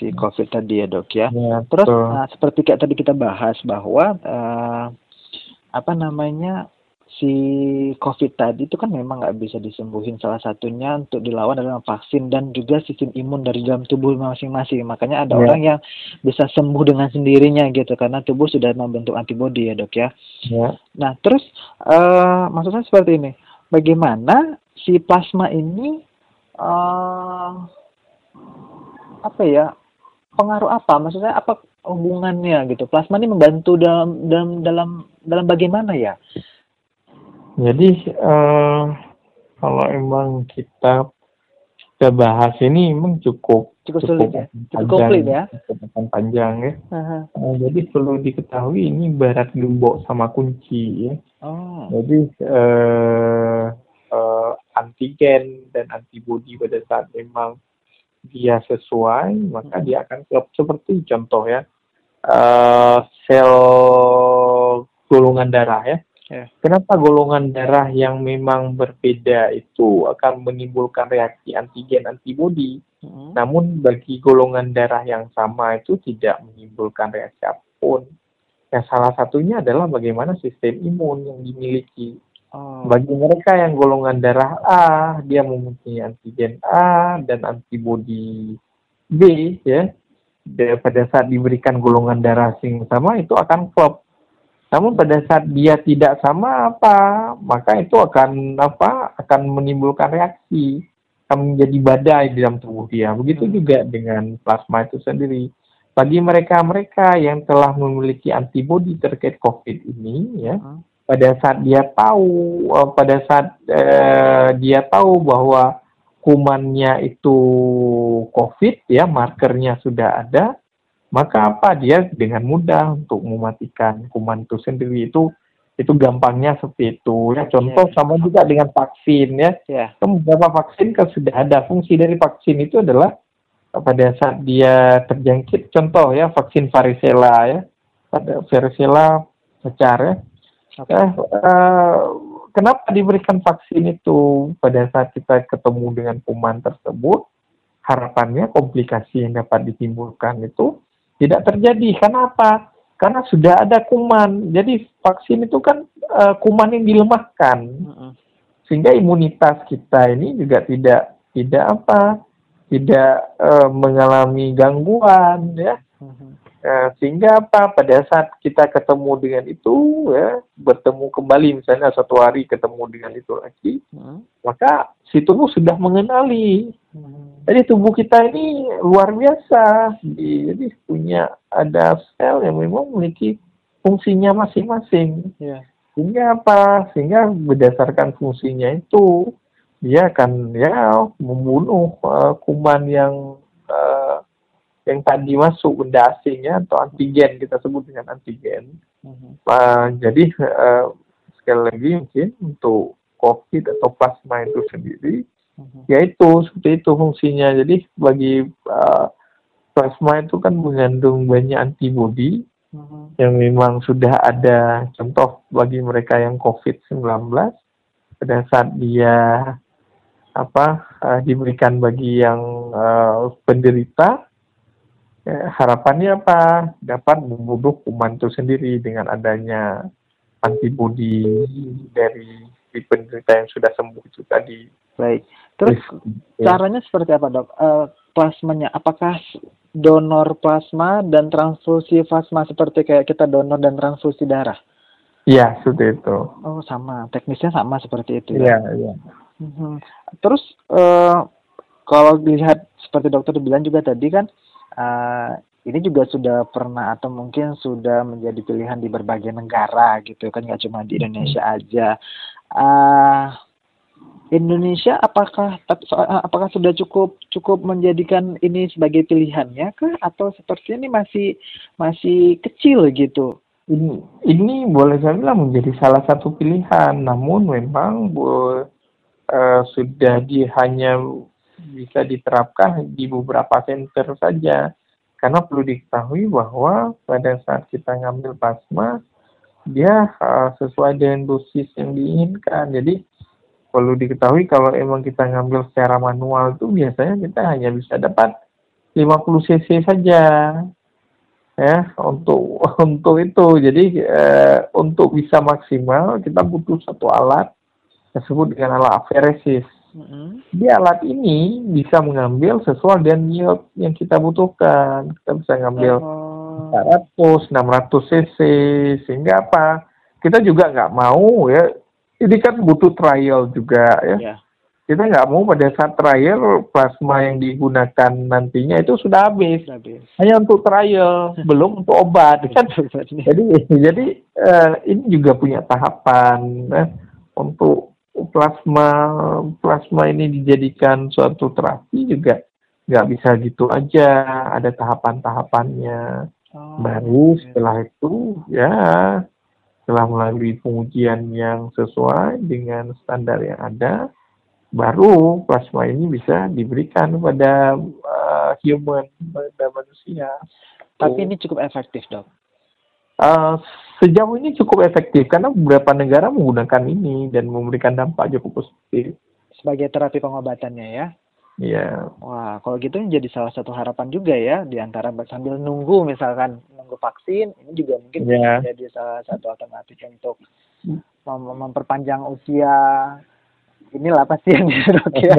si COVID tadi ya dok ya. ya Terus uh, seperti kayak tadi kita bahas bahwa uh, apa namanya si COVID tadi itu kan memang nggak bisa disembuhin. Salah satunya untuk dilawan adalah vaksin dan juga sistem imun dari dalam tubuh masing-masing. Makanya ada yeah. orang yang bisa sembuh dengan sendirinya gitu karena tubuh sudah membentuk antibodi ya dok ya. Yeah. nah terus uh, maksudnya seperti ini. Bagaimana si plasma ini uh, apa ya pengaruh apa? Maksudnya apa hubungannya gitu? Plasma ini membantu dalam dalam dalam dalam bagaimana ya jadi uh, kalau emang kita kita bahas ini emang cukup cukup, sulit ya, cukup panjang, ya, cukup panjang ya. Uh-huh. Uh, jadi perlu diketahui ini barat gembok sama kunci ya. Oh. Jadi uh, uh, antigen dan antibodi pada saat memang dia sesuai maka hmm. dia akan klop seperti contoh ya uh, sel golongan darah ya Yeah. Kenapa golongan darah yang memang berbeda itu akan menimbulkan reaksi antigen antibodi, mm-hmm. namun bagi golongan darah yang sama itu tidak menimbulkan reaksi apa pun. Yang salah satunya adalah bagaimana sistem imun yang dimiliki. Oh. Bagi mereka yang golongan darah A, dia mempunyai antigen A dan antibodi B, ya. Pada saat diberikan golongan darah yang sama itu akan klop namun pada saat dia tidak sama apa, maka itu akan apa? akan menimbulkan reaksi, akan menjadi badai di dalam tubuh dia. Begitu hmm. juga dengan plasma itu sendiri. Bagi mereka-mereka yang telah memiliki antibodi terkait COVID ini, ya, hmm. pada saat dia tahu, eh, pada saat eh, dia tahu bahwa kumannya itu COVID, ya, markernya sudah ada, maka apa? Dia dengan mudah untuk mematikan kuman itu sendiri. Itu itu gampangnya seperti itu. Ya contoh yeah. sama juga dengan vaksin ya. Yeah. kan beberapa vaksin kan sudah ada. Fungsi dari vaksin itu adalah pada saat dia terjangkit. Contoh ya vaksin varicella ya. Pada varicella secara ya. Okay. eh, uh, kenapa diberikan vaksin itu pada saat kita ketemu dengan kuman tersebut? Harapannya komplikasi yang dapat ditimbulkan itu tidak terjadi. Karena apa? Karena sudah ada kuman. Jadi vaksin itu kan uh, kuman yang dilemahkan. Sehingga imunitas kita ini juga tidak tidak apa? Tidak uh, mengalami gangguan ya. Uh, sehingga apa? Pada saat kita ketemu dengan itu ya, bertemu kembali misalnya satu hari ketemu dengan itu lagi, maka si tubuh sudah mengenali jadi tubuh kita ini luar biasa. Jadi punya ada sel yang memang memiliki fungsinya masing-masing. Yeah. Sehingga apa? Sehingga berdasarkan fungsinya itu dia akan ya membunuh uh, kuman yang uh, yang tadi masuk benda asingnya atau antigen kita sebut dengan antigen. Mm-hmm. Uh, jadi uh, sekali lagi mungkin untuk COVID atau plasma itu sendiri Mhm. ya itu seperti itu fungsinya jadi bagi uh, plasma itu kan mengandung banyak antibodi uh-huh. yang memang sudah ada contoh bagi mereka yang COVID-19 pada saat dia apa uh, diberikan bagi yang uh, penderita ya, harapannya apa dapat membunuh kuman itu sendiri dengan adanya antibodi dari penderita yang sudah sembuh itu tadi. Baik. Terus ya. caranya seperti apa dok? Uh, plasmanya apakah donor plasma dan transfusi plasma seperti kayak kita donor dan transfusi darah? Iya, seperti itu. Oh, sama. Teknisnya sama seperti itu ya. Iya, iya. Hmm. Terus uh, kalau dilihat seperti dokter bilang juga tadi kan uh, ini juga sudah pernah atau mungkin sudah menjadi pilihan di berbagai negara gitu kan nggak cuma di Indonesia aja. Uh, Indonesia apakah apakah sudah cukup cukup menjadikan ini sebagai pilihannya kah atau sepertinya ini masih masih kecil gitu? Ini ini boleh saya bilang menjadi salah satu pilihan, namun memang bu, uh, sudah di hanya bisa diterapkan di beberapa center saja. Karena perlu diketahui bahwa pada saat kita ngambil plasma, dia uh, sesuai dengan dosis yang diinginkan. Jadi perlu diketahui kalau emang kita ngambil secara manual itu biasanya kita hanya bisa dapat 50 cc saja ya untuk untuk itu jadi eh, untuk bisa maksimal kita butuh satu alat tersebut dengan alat aferesis mm-hmm. di alat ini bisa mengambil sesuai dengan yield yang kita butuhkan kita bisa ngambil oh. 400 600 cc sehingga apa kita juga nggak mau ya ini kan butuh trial juga ya. Yeah. Kita nggak mau pada saat trial plasma yang digunakan nantinya itu sudah habis. habis. Hanya untuk trial, belum untuk obat kan. jadi jadi uh, ini juga punya tahapan ya, untuk plasma plasma ini dijadikan suatu terapi juga nggak bisa gitu aja ada tahapan-tahapannya oh, baru setelah itu ya setelah melalui pengujian yang sesuai dengan standar yang ada, baru plasma ini bisa diberikan kepada uh, human, pada manusia. Tapi ini cukup efektif, dok? Uh, sejauh ini cukup efektif karena beberapa negara menggunakan ini dan memberikan dampak cukup positif. Sebagai terapi pengobatannya ya? Iya. Wah, kalau gitu ini jadi salah satu harapan juga ya di antara sambil nunggu misalkan nunggu vaksin ini juga mungkin yeah. jadi salah satu alternatif untuk mem memperpanjang usia inilah pasien dok ya.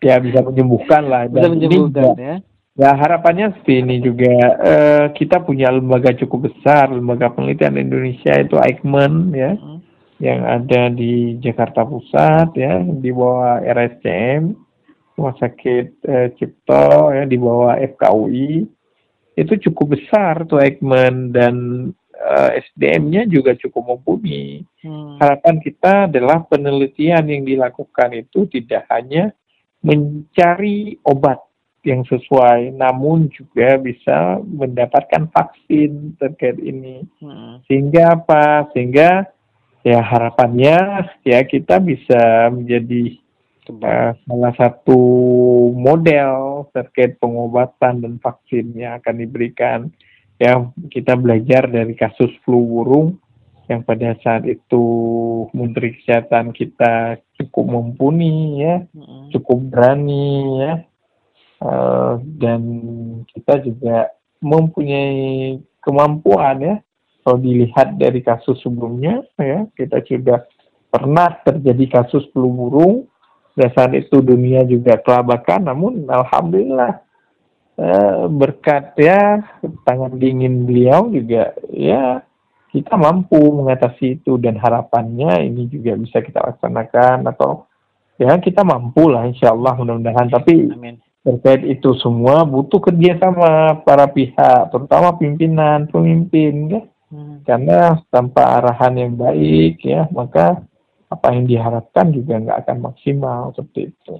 ya bisa menyembuhkan lah. Bisa menyembuhkan ya. Ya harapannya seperti ini juga uh, kita punya lembaga cukup besar lembaga penelitian Indonesia itu Aikman ya hmm. yang ada di Jakarta Pusat ya di bawah RSCM Rumah Sakit eh, Cipto ya di bawah FKUI itu cukup besar tuh Ekman dan uh, eh, SDM-nya juga cukup mumpuni. Hmm. Harapan kita adalah penelitian yang dilakukan itu tidak hanya mencari obat yang sesuai, namun juga bisa mendapatkan vaksin terkait ini. Hmm. Sehingga apa? Sehingga ya harapannya ya kita bisa menjadi uh, salah satu model terkait pengobatan dan vaksin yang akan diberikan. Ya, kita belajar dari kasus flu burung yang pada saat itu Menteri Kesehatan kita cukup mumpuni ya, cukup berani ya, uh, dan kita juga mempunyai kemampuan ya. Kalau dilihat dari kasus sebelumnya ya, kita sudah pernah terjadi kasus flu burung pada saat itu dunia juga kelabakan, namun alhamdulillah eh, berkat ya tangan dingin beliau juga ya kita mampu mengatasi itu dan harapannya ini juga bisa kita laksanakan atau ya kita mampu lah insya Allah mudah-mudahan tapi. Terkait itu semua butuh kerjasama para pihak terutama pimpinan pemimpin ya hmm. karena tanpa arahan yang baik ya maka apa yang diharapkan juga nggak akan maksimal seperti itu.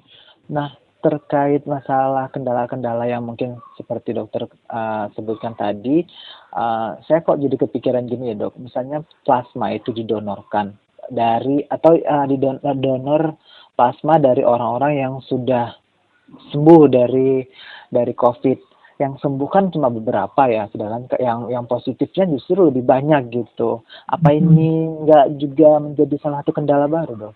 Nah, terkait masalah kendala-kendala yang mungkin seperti dokter uh, sebutkan tadi, uh, saya kok jadi kepikiran gini ya dok, misalnya plasma itu didonorkan dari atau uh, didonor plasma dari orang-orang yang sudah sembuh dari dari COVID yang sembuh kan cuma beberapa ya, sedangkan yang yang positifnya justru lebih banyak gitu. Apa hmm. ini nggak juga menjadi salah satu kendala baru dok?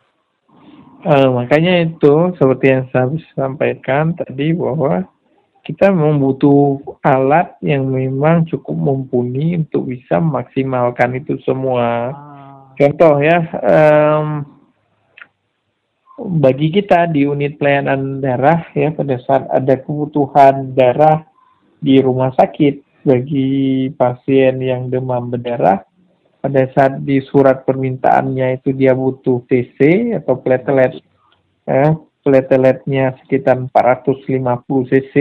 Uh, makanya itu seperti yang saya sampaikan tadi bahwa kita membutuh alat yang memang cukup mumpuni untuk bisa memaksimalkan itu semua. Ah. Contoh ya, um, bagi kita di unit pelayanan darah ya pada saat ada kebutuhan darah di rumah sakit bagi pasien yang demam berdarah pada saat di surat permintaannya itu dia butuh TC atau platelet eh, plateletnya sekitar 450 cc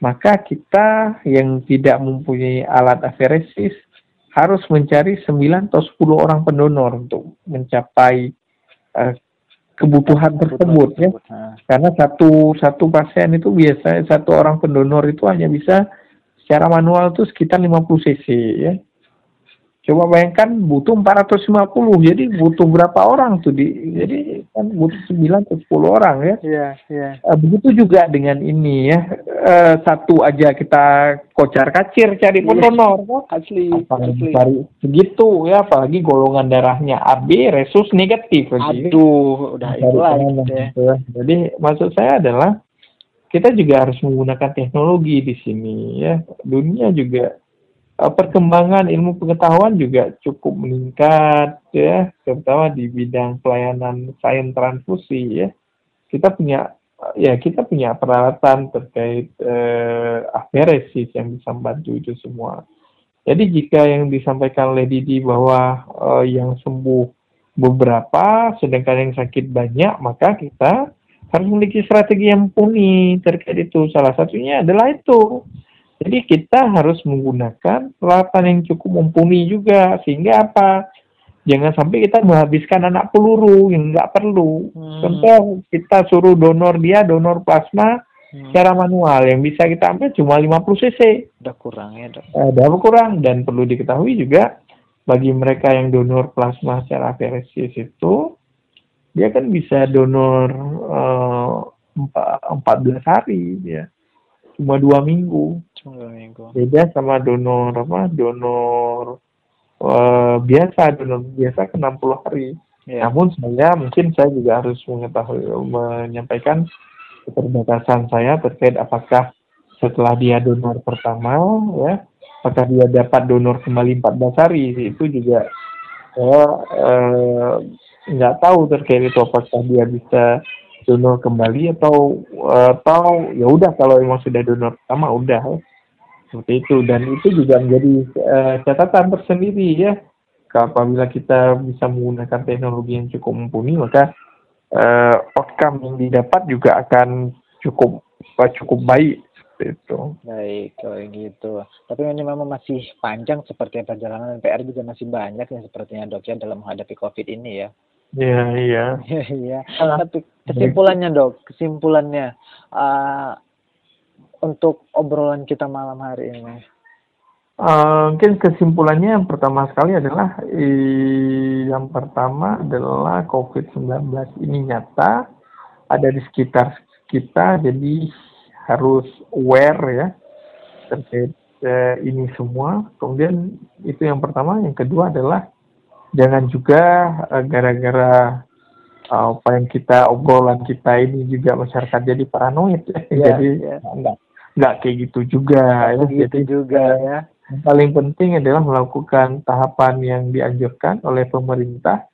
maka kita yang tidak mempunyai alat aferesis harus mencari 9 atau 10 orang pendonor untuk mencapai uh, kebutuhan tersebut ya. Karena satu satu pasien itu biasanya satu orang pendonor itu hanya bisa secara manual itu sekitar 50 cc ya. Coba bayangkan butuh 450, jadi butuh berapa orang tuh di, jadi kan butuh 9 atau 10 orang ya. Iya, iya. Uh, begitu juga dengan ini ya, uh, satu aja kita kocar kacir cari iya. pendonor, ya. asli, apalagi cari segitu ya, apalagi golongan darahnya AB, resus negatif. Lagi. Aduh, udah itu lagi. Ya. Jadi maksud saya adalah kita juga harus menggunakan teknologi di sini ya, dunia juga perkembangan ilmu pengetahuan juga cukup meningkat ya, terutama di bidang pelayanan sains transfusi ya. Kita punya ya kita punya peralatan terkait uh, aferesis yang bisa membantu itu semua. Jadi jika yang disampaikan oleh Didi bahwa uh, yang sembuh beberapa, sedangkan yang sakit banyak, maka kita harus memiliki strategi yang mumpuni terkait itu. Salah satunya adalah itu jadi kita harus menggunakan peralatan yang cukup mumpuni juga sehingga apa? Jangan sampai kita menghabiskan anak peluru yang nggak perlu. Hmm. Contoh kita suruh donor dia donor plasma hmm. secara manual yang bisa kita ambil cuma 50 cc. Udah kurang ya dok. Eh, kurang dan perlu diketahui juga bagi mereka yang donor plasma secara veresis itu dia kan bisa donor uh, 14 hari ya cuma dua minggu dua minggu. Beda sama donor apa? Donor uh, biasa donor biasa ke 60 hari. Ya. namun saya mungkin saya juga harus mengetahui menyampaikan keterbatasan saya terkait apakah setelah dia donor pertama ya apakah dia dapat donor kembali 14 hari. Itu juga saya eh, nggak tahu terkait itu apakah dia bisa donor kembali atau atau ya udah kalau emang sudah donor pertama udah seperti itu dan itu juga menjadi uh, catatan tersendiri ya apabila kita bisa menggunakan teknologi yang cukup mumpuni maka uh, outcome yang didapat juga akan cukup cukup baik itu. Baik, kalau gitu. Tapi ini memang masih panjang seperti perjalanan PR juga masih banyak ya sepertinya dok ya dalam menghadapi COVID ini ya. Iya, iya. Iya, iya. Tapi kesimpulannya dok, kesimpulannya uh, untuk obrolan kita malam hari ini. Uh, mungkin kesimpulannya yang pertama sekali adalah eh, yang pertama adalah COVID-19 ini nyata ada di sekitar kita jadi harus aware ya terkait eh, ini semua. Kemudian itu yang pertama, yang kedua adalah jangan juga uh, gara-gara uh, apa yang kita obrolan kita ini juga masyarakat jadi paranoid ya. Yeah, jadi yeah. enggak enggak kayak gitu juga ya. Gitu jadi juga ya. Yang paling penting adalah melakukan tahapan yang dianjurkan oleh pemerintah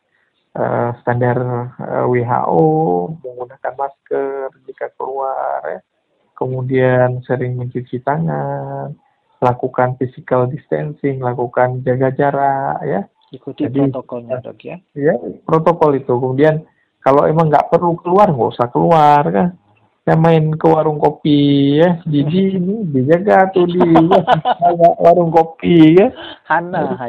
uh, standar uh, WHO menggunakan masker jika keluar ya. Kemudian sering mencuci tangan, lakukan physical distancing, lakukan jaga jarak ya ikuti Jadi, protokolnya dok ya. Ya protokol itu. Kemudian kalau emang nggak perlu keluar nggak usah keluar kan. Saya main ke warung kopi ya. Jadi ini dijaga tuh di ya, warung kopi ya. Hana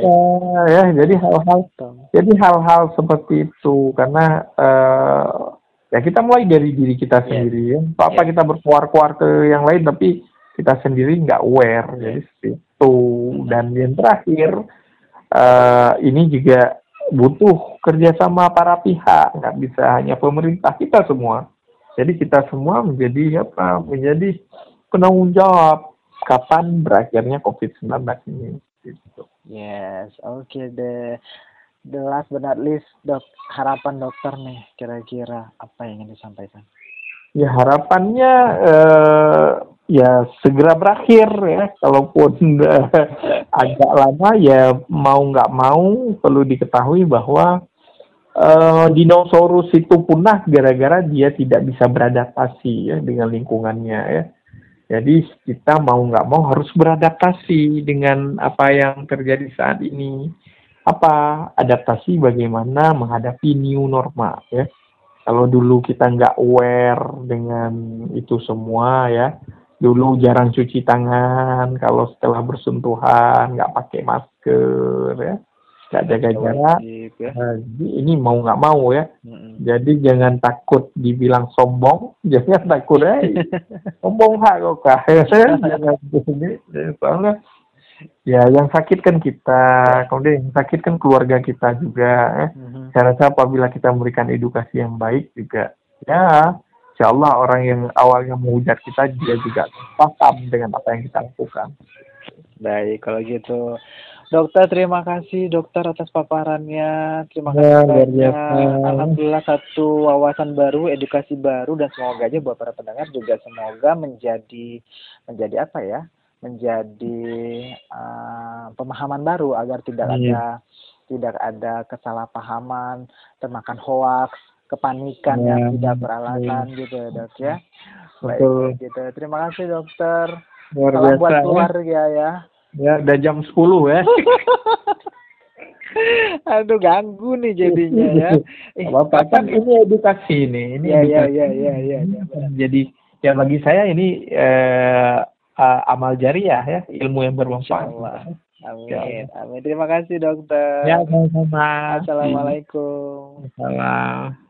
ya jadi hal-hal jadi hal-hal seperti itu. Karena uh, ya kita mulai dari diri kita yeah. sendiri ya. Apa yeah. kita berkuar-kuar ke yang lain tapi kita sendiri nggak aware yeah. jadi itu. Dan yang terakhir uh, ini juga butuh kerjasama para pihak, nggak bisa hanya pemerintah kita semua. Jadi kita semua menjadi apa? Menjadi penanggung jawab kapan berakhirnya COVID-19 ini. Gitu. Yes, oke okay deh. The last but not least, dok, harapan dokter nih kira-kira apa yang ingin disampaikan? Ya harapannya eh, ya segera berakhir ya. Kalaupun uh, agak lama ya mau nggak mau perlu diketahui bahwa uh, dinosaurus itu punah gara-gara dia tidak bisa beradaptasi ya dengan lingkungannya ya. Jadi kita mau nggak mau harus beradaptasi dengan apa yang terjadi saat ini. Apa adaptasi bagaimana menghadapi new normal ya. Kalau dulu kita nggak aware dengan itu semua ya dulu jarang cuci tangan kalau setelah bersentuhan nggak pakai masker ya nggak jaga jarak ya. nah, ini mau nggak mau ya mm-hmm. jadi jangan takut dibilang sombong jangan takut ya sombong hak kok kah soalnya ya yang sakit kan kita kemudian yang sakit kan keluarga kita juga ya. Mm-hmm. saya rasa apabila kita memberikan edukasi yang baik juga ya insya Allah orang yang awalnya menghujat kita dia juga paham dengan apa yang kita lakukan baik kalau gitu Dokter, terima kasih dokter atas paparannya. Terima ya, kasih banyak. Alhamdulillah satu wawasan baru, edukasi baru dan semoga aja buat para pendengar juga semoga menjadi menjadi apa ya? Menjadi uh, pemahaman baru agar tidak hmm. ada tidak ada kesalahpahaman, termakan hoax, kepanikan ya. yang tidak beralasan ya. gitu ya dok ya. Betul. Baik, gitu. Terima kasih dokter. Luar Salam buat ya. keluarga ya. Ya, udah jam 10 ya. Aduh ganggu nih jadinya ya. Eh, apa kan ini edukasi ini. Ini ya, ya, ya, ya, ya, ya, Jadi ya bagi saya ini eh, uh, amal jariah ya, ilmu yang bermanfaat. Amin. Ya. Amin. Terima kasih dokter. Ya, sama-sama. Assalamualaikum. Assalamualaikum.